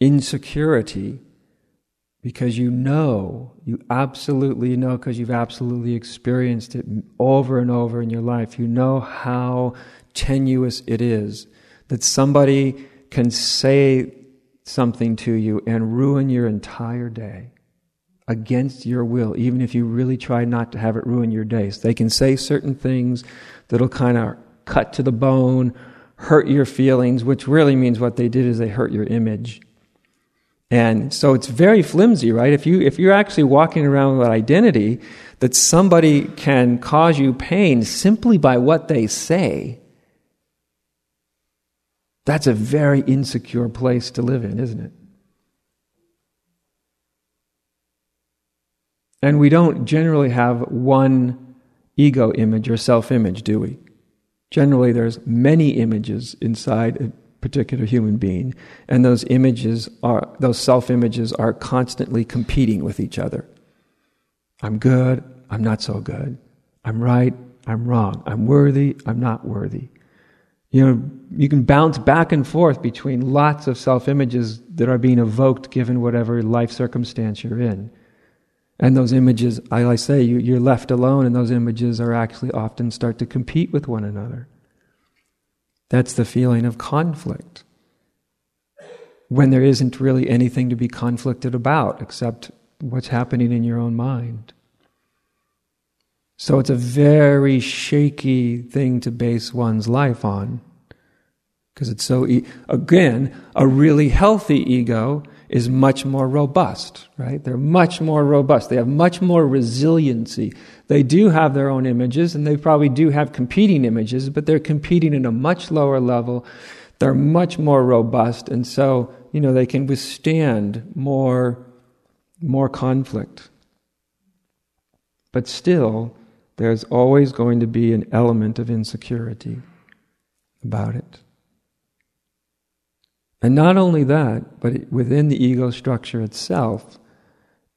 insecurity because you know, you absolutely know, because you've absolutely experienced it over and over in your life. You know how tenuous it is that somebody can say something to you and ruin your entire day against your will, even if you really try not to have it ruin your days. They can say certain things that'll kind of cut to the bone, hurt your feelings, which really means what they did is they hurt your image. And so it's very flimsy, right? If you if you're actually walking around with an identity that somebody can cause you pain simply by what they say, that's a very insecure place to live in, isn't it? And we don't generally have one ego image or self image, do we? Generally, there's many images inside a particular human being. And those images are, those self images are constantly competing with each other. I'm good, I'm not so good. I'm right, I'm wrong. I'm worthy, I'm not worthy. You know, you can bounce back and forth between lots of self images that are being evoked given whatever life circumstance you're in. And those images, I say, you're left alone, and those images are actually often start to compete with one another. That's the feeling of conflict. When there isn't really anything to be conflicted about except what's happening in your own mind. So it's a very shaky thing to base one's life on. Because it's so, e- again, a really healthy ego is much more robust, right? They're much more robust. They have much more resiliency. They do have their own images and they probably do have competing images, but they're competing in a much lower level. They're much more robust and so, you know, they can withstand more, more conflict. But still, there's always going to be an element of insecurity about it. And not only that, but within the ego structure itself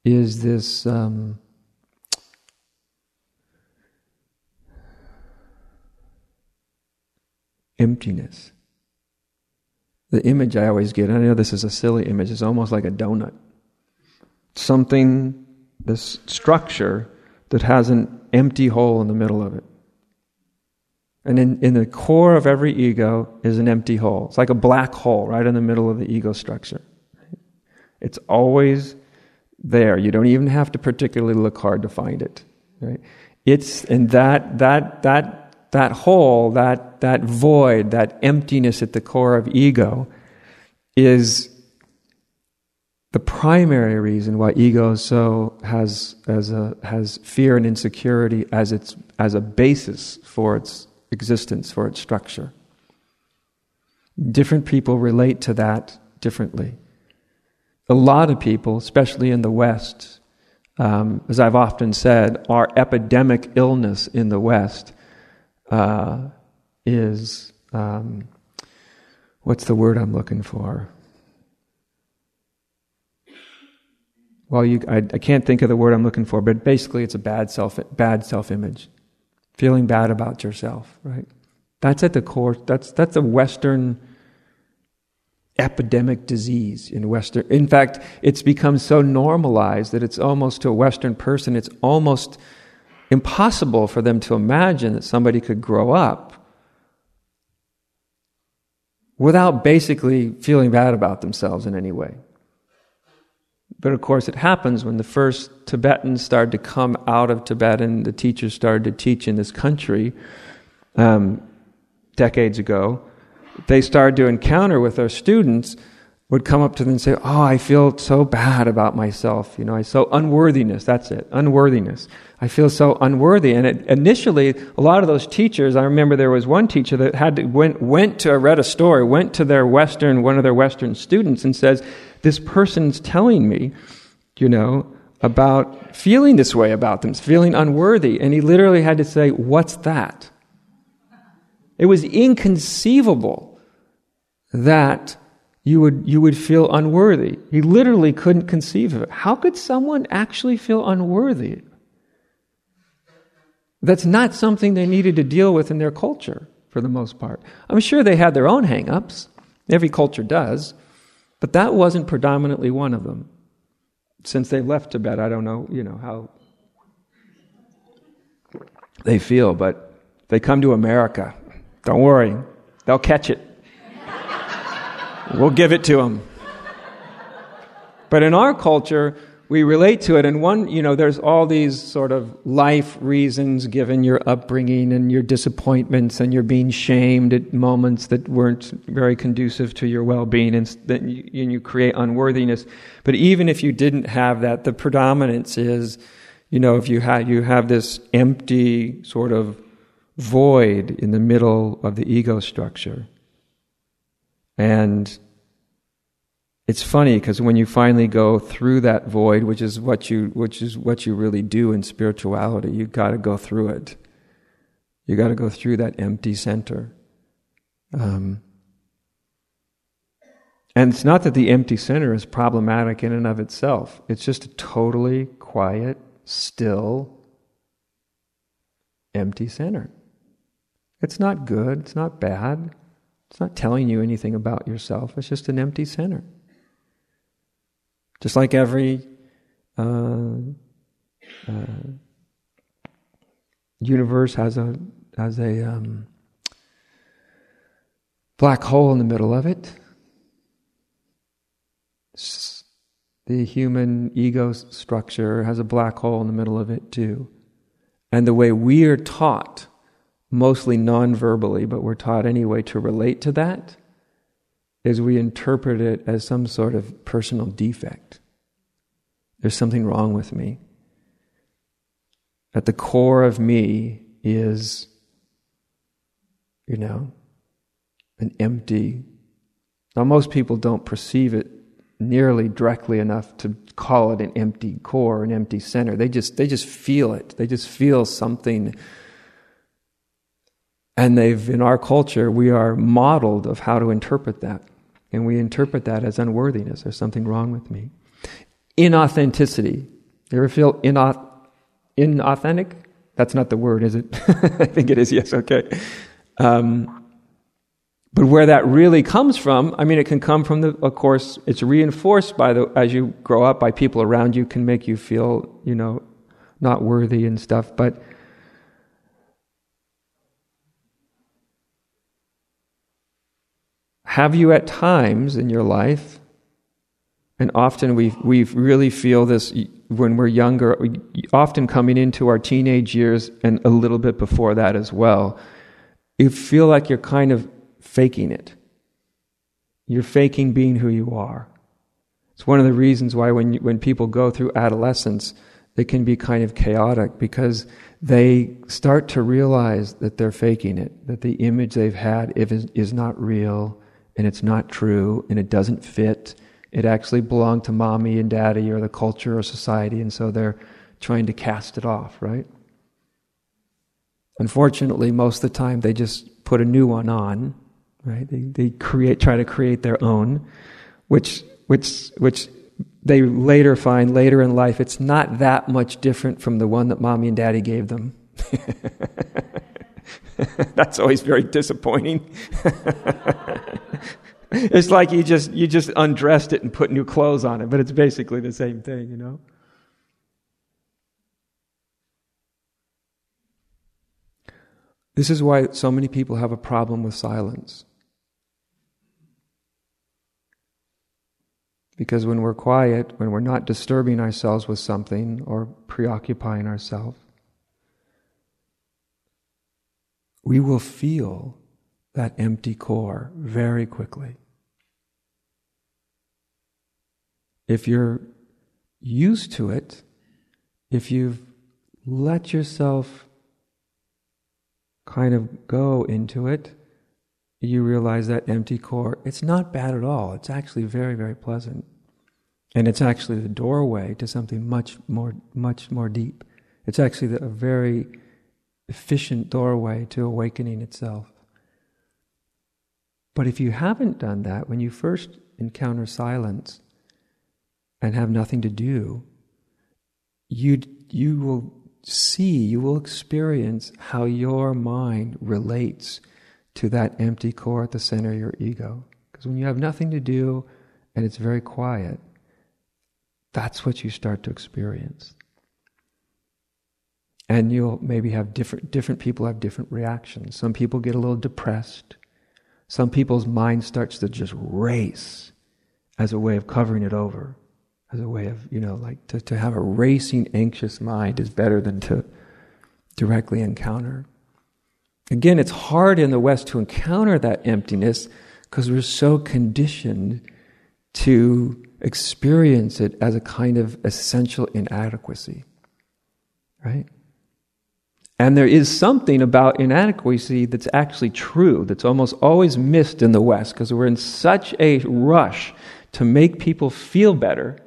is this um, emptiness. The image I always get, I know this is a silly image, it's almost like a donut. Something, this structure that has an empty hole in the middle of it. And in, in the core of every ego is an empty hole. It's like a black hole right in the middle of the ego structure. It's always there. You don't even have to particularly look hard to find it. Right? It's in that that that that hole, that that void, that emptiness at the core of ego is the primary reason why ego so has as a has fear and insecurity as its as a basis for its existence, for its structure. Different people relate to that differently. A lot of people, especially in the West, um, as I've often said, our epidemic illness in the West uh, is um, what's the word I'm looking for? Well, you, I, I, can't think of the word I'm looking for, but basically, it's a bad self bad self image feeling bad about yourself, right? That's at the core, that's, that's a Western epidemic disease in Western. In fact, it's become so normalized that it's almost to a Western person, it's almost impossible for them to imagine that somebody could grow up without basically feeling bad about themselves in any way. But of course, it happens when the first Tibetans started to come out of Tibet and the teachers started to teach in this country um, decades ago. They started to encounter with their students would come up to them and say, "Oh, I feel so bad about myself. You know, I so unworthiness. That's it, unworthiness. I feel so unworthy." And it, initially, a lot of those teachers, I remember there was one teacher that had to went went to read a story, went to their Western one of their Western students and says, this person's telling me, you know, about feeling this way about them, feeling unworthy. And he literally had to say, What's that? It was inconceivable that you would, you would feel unworthy. He literally couldn't conceive of it. How could someone actually feel unworthy? That's not something they needed to deal with in their culture, for the most part. I'm sure they had their own hang ups. Every culture does. But that wasn't predominantly one of them. Since they left Tibet, I don't know, you know, how they feel, but they come to America. Don't worry, they'll catch it. we'll give it to them. But in our culture, we relate to it. And one, you know, there's all these sort of life reasons given your upbringing and your disappointments and you're being shamed at moments that weren't very conducive to your well-being and, that you, you create unworthiness. But even if you didn't have that, the predominance is, you know, if you have, you have this empty sort of void in the middle of the ego structure. And it's funny because when you finally go through that void, which is what you which is what you really do in spirituality, you got to go through it. You got to go through that empty center. Um, and it's not that the empty center is problematic in and of itself. It's just a totally quiet, still, empty center. It's not good. It's not bad. It's not telling you anything about yourself. It's just an empty center. Just like every uh, uh, universe has a has a um, black hole in the middle of it. The human ego structure has a black hole in the middle of it too. And the way we are taught, mostly non verbally, but we're taught anyway to relate to that, is we interpret it as some sort of personal defect. There's something wrong with me. At the core of me is, you know, an empty. Now, most people don't perceive it nearly directly enough to call it an empty core, an empty center. They just they just feel it. They just feel something and they've, in our culture, we are modeled of how to interpret that. And we interpret that as unworthiness. There's something wrong with me. Inauthenticity. You ever feel inauth- inauthentic? That's not the word, is it? I think it is, yes, okay. Um, but where that really comes from, I mean, it can come from the, of course, it's reinforced by the, as you grow up, by people around you can make you feel, you know, not worthy and stuff. But have you at times in your life, and often we we really feel this when we're younger, often coming into our teenage years and a little bit before that as well, you feel like you're kind of faking it. You're faking being who you are. It's one of the reasons why when you, when people go through adolescence, it can be kind of chaotic because they start to realize that they're faking it, that the image they've had is not real, and it's not true and it doesn't fit. It actually belonged to mommy and daddy or the culture or society, and so they're trying to cast it off, right? Unfortunately, most of the time they just put a new one on, right? They, they create, try to create their own, which, which, which they later find later in life it's not that much different from the one that mommy and daddy gave them. That's always very disappointing. it's like you just you just undressed it and put new clothes on it, but it's basically the same thing, you know. This is why so many people have a problem with silence. Because when we're quiet, when we're not disturbing ourselves with something or preoccupying ourselves, we will feel that empty core very quickly. If you're used to it, if you've let yourself kind of go into it, you realize that empty core, it's not bad at all. It's actually very, very pleasant. And it's actually the doorway to something much more, much more deep. It's actually a very efficient doorway to awakening itself. But if you haven't done that, when you first encounter silence and have nothing to do, you, you will see, you will experience how your mind relates to that empty core at the center of your ego. Because when you have nothing to do and it's very quiet, that's what you start to experience. And you'll maybe have different, different people have different reactions. Some people get a little depressed. Some people's mind starts to just race as a way of covering it over, as a way of, you know, like to, to have a racing, anxious mind is better than to directly encounter. Again, it's hard in the West to encounter that emptiness because we're so conditioned to experience it as a kind of essential inadequacy, right? And there is something about inadequacy that's actually true, that's almost always missed in the West, because we're in such a rush to make people feel better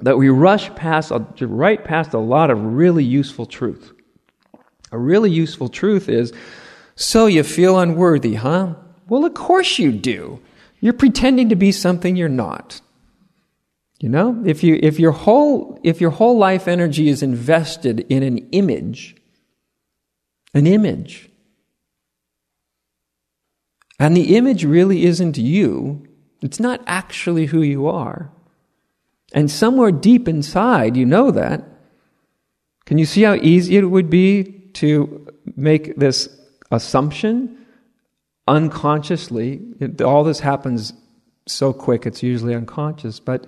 that we rush past, right past a lot of really useful truth. A really useful truth is so you feel unworthy, huh? Well, of course you do. You're pretending to be something you're not. You know, if you if your whole if your whole life energy is invested in an image, an image, and the image really isn't you, it's not actually who you are. And somewhere deep inside, you know that. Can you see how easy it would be to make this assumption unconsciously? It, all this happens so quick, it's usually unconscious, but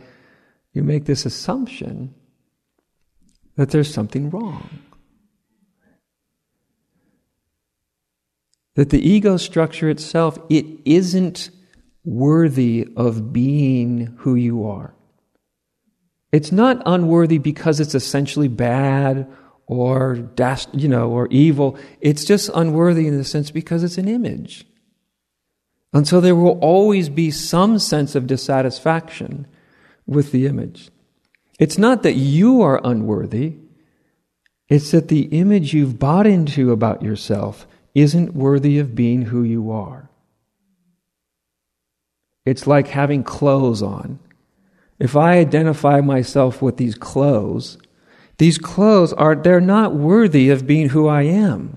you make this assumption that there's something wrong. That the ego structure itself, it isn't worthy of being who you are. It's not unworthy because it's essentially bad or dast- you know or evil. It's just unworthy in the sense because it's an image. And so there will always be some sense of dissatisfaction with the image. It's not that you are unworthy, it's that the image you've bought into about yourself isn't worthy of being who you are. It's like having clothes on. If I identify myself with these clothes, these clothes are they're not worthy of being who I am.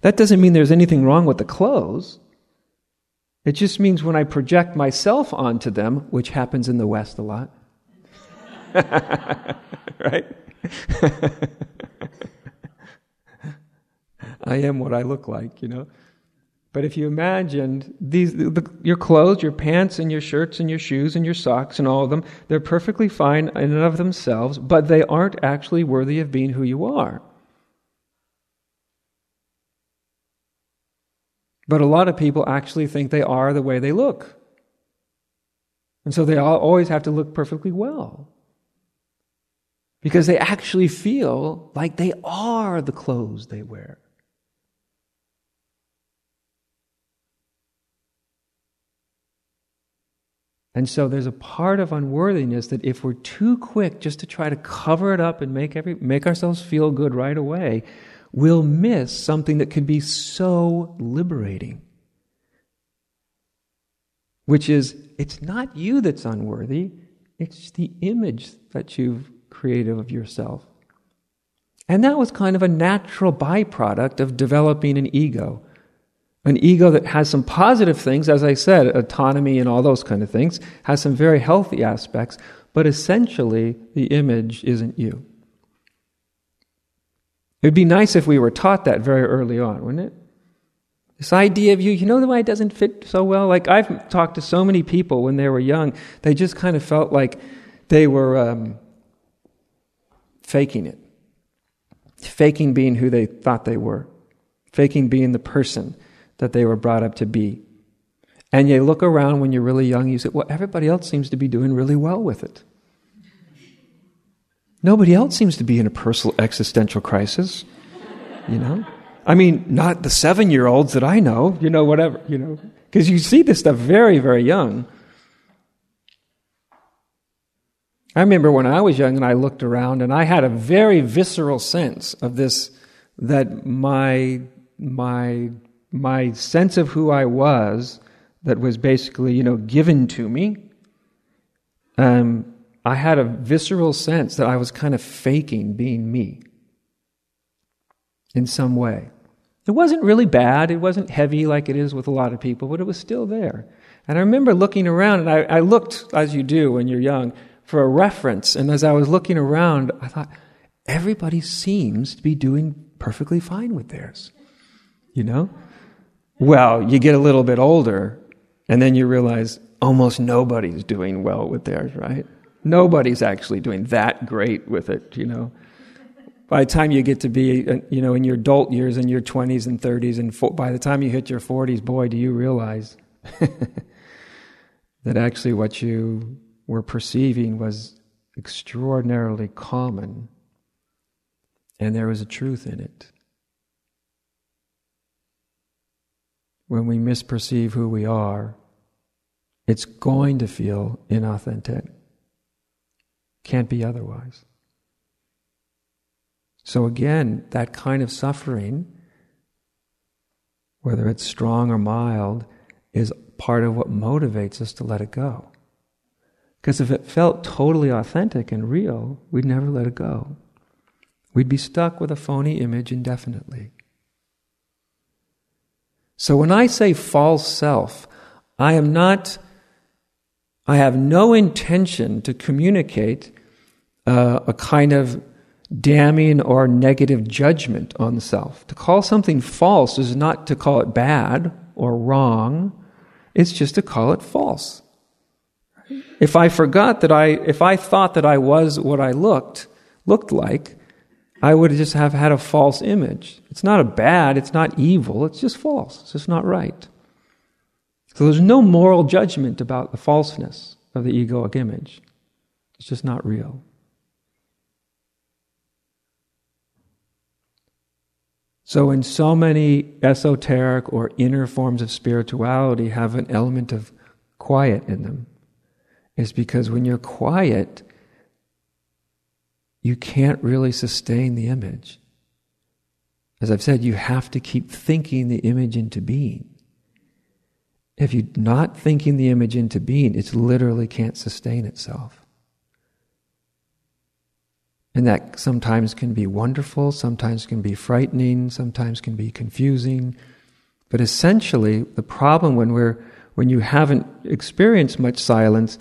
That doesn't mean there's anything wrong with the clothes. It just means when I project myself onto them, which happens in the West a lot, right? I am what I look like, you know. But if you imagined these, the, your clothes, your pants, and your shirts, and your shoes, and your socks, and all of them, they're perfectly fine in and of themselves, but they aren't actually worthy of being who you are. But a lot of people actually think they are the way they look. And so they always have to look perfectly well. Because they actually feel like they are the clothes they wear. And so there's a part of unworthiness that if we're too quick just to try to cover it up and make every make ourselves feel good right away, we'll miss something that could be so liberating. Which is, it's not you that's unworthy, it's the image that you've created of yourself. And that was kind of a natural byproduct of developing an ego. An ego that has some positive things, as I said, autonomy and all those kind of things, has some very healthy aspects, but essentially the image isn't you. It would be nice if we were taught that very early on, wouldn't it? This idea of you, you know why it doesn't fit so well? Like, I've talked to so many people when they were young, they just kind of felt like they were um, faking it. Faking being who they thought they were, faking being the person that they were brought up to be. And you look around when you're really young, you say, well, everybody else seems to be doing really well with it. Nobody else seems to be in a personal existential crisis, you know? I mean, not the seven year olds that I know, you know, whatever, you know, because you see this stuff very, very young. I remember when I was young and I looked around and I had a very visceral sense of this that my my my sense of who I was that was basically, you know, given to me. Um, I had a visceral sense that I was kind of faking being me in some way. It wasn't really bad, it wasn't heavy like it is with a lot of people, but it was still there. And I remember looking around, and I, I looked, as you do when you're young, for a reference. And as I was looking around, I thought, everybody seems to be doing perfectly fine with theirs. You know? Well, you get a little bit older, and then you realize almost nobody's doing well with theirs, right? Nobody's actually doing that great with it, you know? by the time you get to be, uh, you know, in your adult years, in your 20s and 30s, and fo- by the time you hit your 40s, boy, do you realize that actually what you were perceiving was extraordinarily common, and there was a truth in it. When we misperceive who we are, it's going to feel inauthentic. Can't be otherwise. So again, that kind of suffering, whether it's strong or mild, is part of what motivates us to let it go. Because if it felt totally authentic and real, we'd never let it go. We'd be stuck with a phony image indefinitely. So when I say false self, I am not, I have no intention to communicate uh, a kind of damning or negative judgment on self. To call something false is not to call it bad or wrong, it's just to call it false. If I forgot that I, if I thought that I was what I looked, looked like, I would just have had a false image. It's not a bad, it's not evil, it's just false. It's just not right. So there's no moral judgment about the falseness of the egoic image. It's just not real. So, in so many esoteric or inner forms of spirituality have an element of quiet in them, is because when you're quiet, you can't really sustain the image. As I've said, you have to keep thinking the image into being. If you're not thinking the image into being, it literally can't sustain itself. And that sometimes can be wonderful, sometimes can be frightening, sometimes can be confusing. But essentially, the problem when we're when you haven't experienced much silence,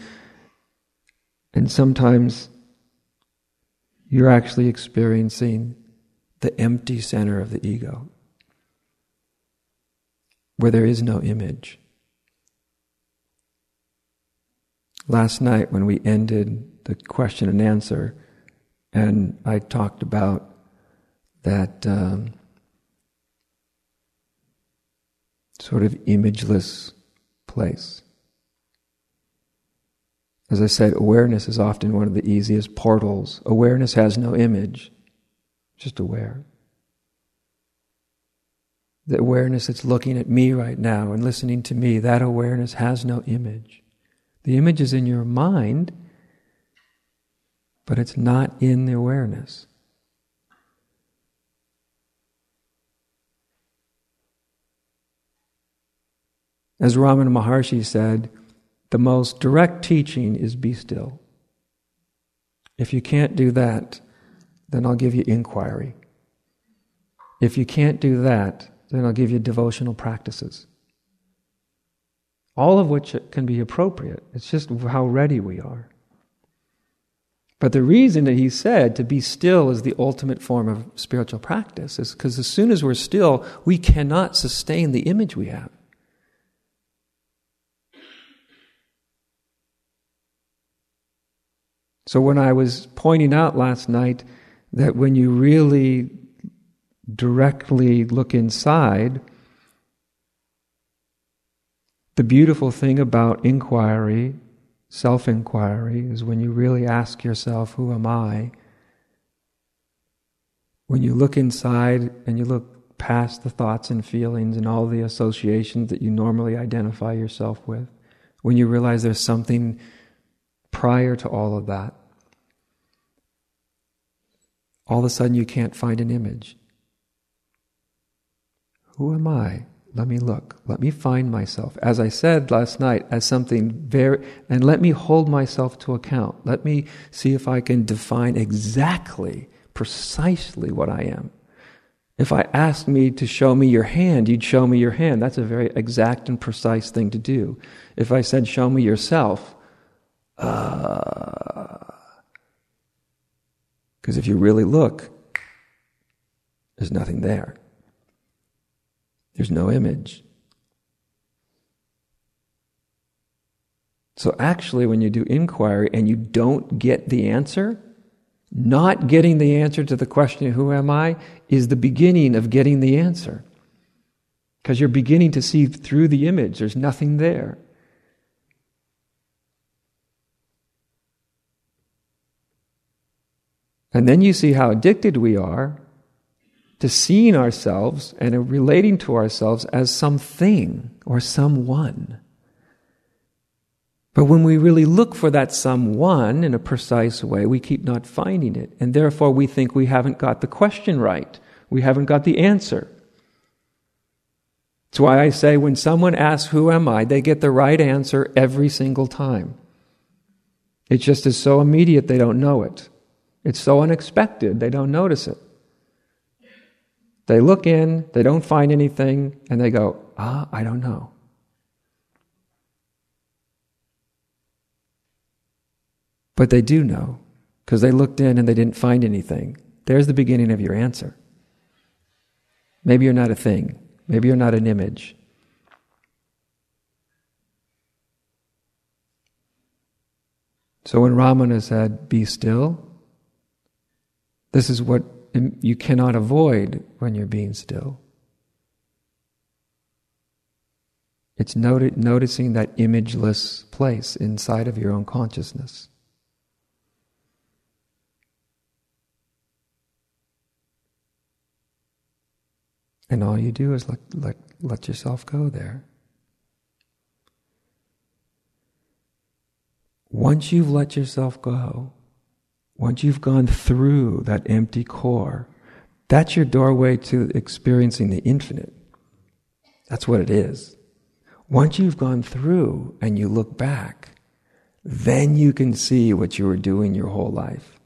and sometimes you're actually experiencing the empty center of the ego, where there is no image. Last night, when we ended the question and answer, and I talked about that um, sort of imageless place. As I said, awareness is often one of the easiest portals. Awareness has no image, just aware. The awareness that's looking at me right now and listening to me, that awareness has no image. The image is in your mind but it's not in the awareness. As Ramana Maharshi said, the most direct teaching is be still. If you can't do that, then I'll give you inquiry. If you can't do that, then I'll give you devotional practices. All of which can be appropriate. It's just how ready we are. But the reason that he said to be still is the ultimate form of spiritual practice is because as soon as we're still, we cannot sustain the image we have. So when I was pointing out last night that when you really directly look inside, the beautiful thing about inquiry self inquiry is when you really ask yourself, Who am I? When you look inside and you look past the thoughts and feelings and all the associations that you normally identify yourself with, when you realize there's something prior to all of that, all of a sudden you can't find an image. Who am I? Let me look. Let me find myself. As I said last night, as something very, and let me hold myself to account. Let me see if I can define exactly, precisely what I am. If I asked me to show me your hand, you'd show me your hand. That's a very exact and precise thing to do. If I said, show me yourself, because uh, if you really look, there's nothing there. There's no image. So, actually, when you do inquiry and you don't get the answer, not getting the answer to the question, Who am I? is the beginning of getting the answer. Because you're beginning to see through the image, there's nothing there. And then you see how addicted we are to seeing ourselves and relating to ourselves as something or someone. But when we really look for that someone in a precise way, we keep not finding it. And therefore, we think we haven't got the question right. We haven't got the answer. That's why I say when someone asks, Who am I? they get the right answer every single time. It just is so immediate they don't know it. It's so unexpected they don't notice it. They look in, they don't find anything, and they go, ah, I don't know. But they do know, because they looked in and they didn't find anything. There's the beginning of your answer. Maybe you're not a thing, maybe you're not an image. So when Ramana said, Be still, this is what you cannot avoid when you're being still. It's noti- noticing that imageless place inside of your own consciousness. And all you do is let, let, let yourself go there. Once you've let yourself go, once you've gone through that empty core, that's your doorway to experiencing the infinite. That's what it is. Once you've gone through and you look back, then you can see what you were doing your whole life.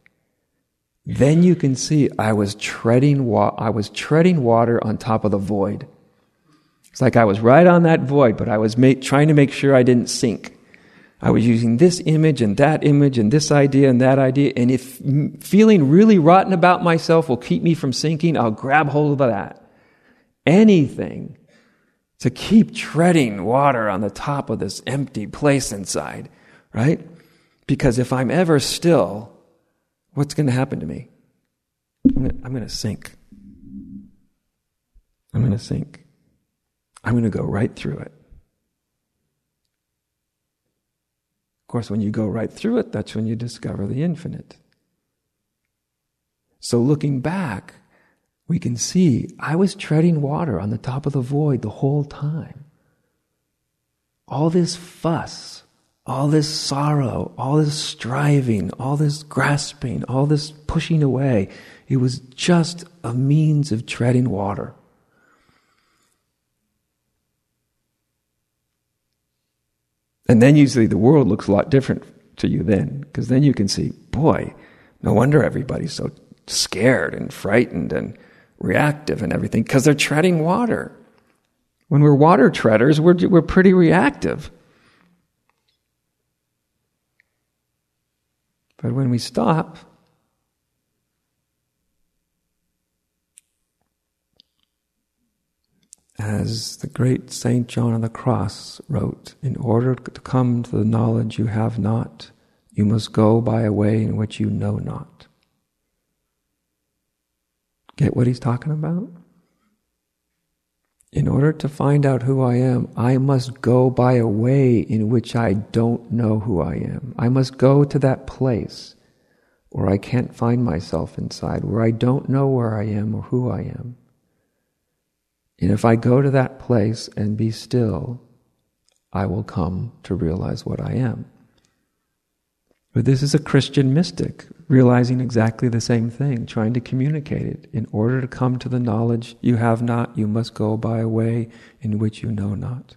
Then you can see I was treading wa- I was treading water on top of the void. It's like I was right on that void, but I was ma- trying to make sure I didn't sink. I was using this image and that image and this idea and that idea. And if feeling really rotten about myself will keep me from sinking, I'll grab hold of that. Anything to keep treading water on the top of this empty place inside, right? Because if I'm ever still, what's going to happen to me? I'm going to sink. I'm going to sink. I'm going to go right through it. Course, when you go right through it, that's when you discover the infinite. So looking back, we can see I was treading water on the top of the void the whole time. All this fuss, all this sorrow, all this striving, all this grasping, all this pushing away, it was just a means of treading water. And then usually the world looks a lot different to you then, because then you can see, boy, no wonder everybody's so scared and frightened and reactive and everything, because they're treading water. When we're water treaders, we're, we're pretty reactive. But when we stop, as the great Saint John of the Cross wrote, in order to come to the knowledge you have not, you must go by a way in which you know not. Get what he's talking about? In order to find out who I am, I must go by a way in which I don't know who I am. I must go to that place where I can't find myself inside, where I don't know where I am or who I am. And if I go to that place and be still, I will come to realize what I am. But this is a Christian mystic realizing exactly the same thing, trying to communicate it. In order to come to the knowledge you have not, you must go by a way in which you know not.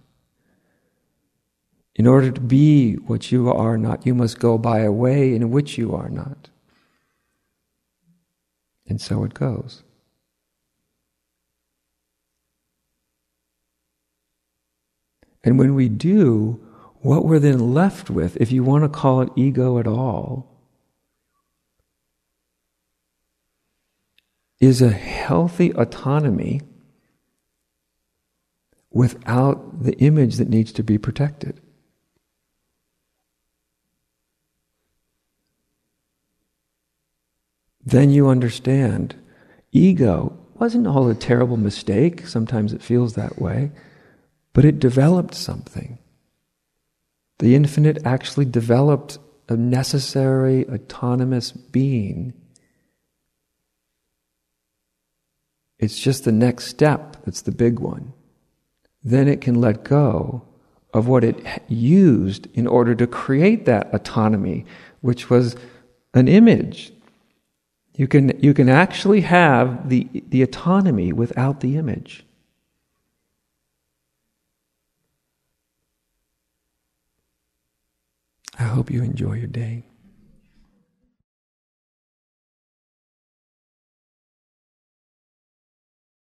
In order to be what you are not, you must go by a way in which you are not. And so it goes. And when we do, what we're then left with, if you want to call it ego at all, is a healthy autonomy without the image that needs to be protected. Then you understand ego wasn't all a terrible mistake. Sometimes it feels that way. But it developed something. The infinite actually developed a necessary autonomous being It's just the next step that's the big one. Then it can let go of what it used in order to create that autonomy, which was an image. You can, you can actually have the, the autonomy without the image. I hope you enjoy your day.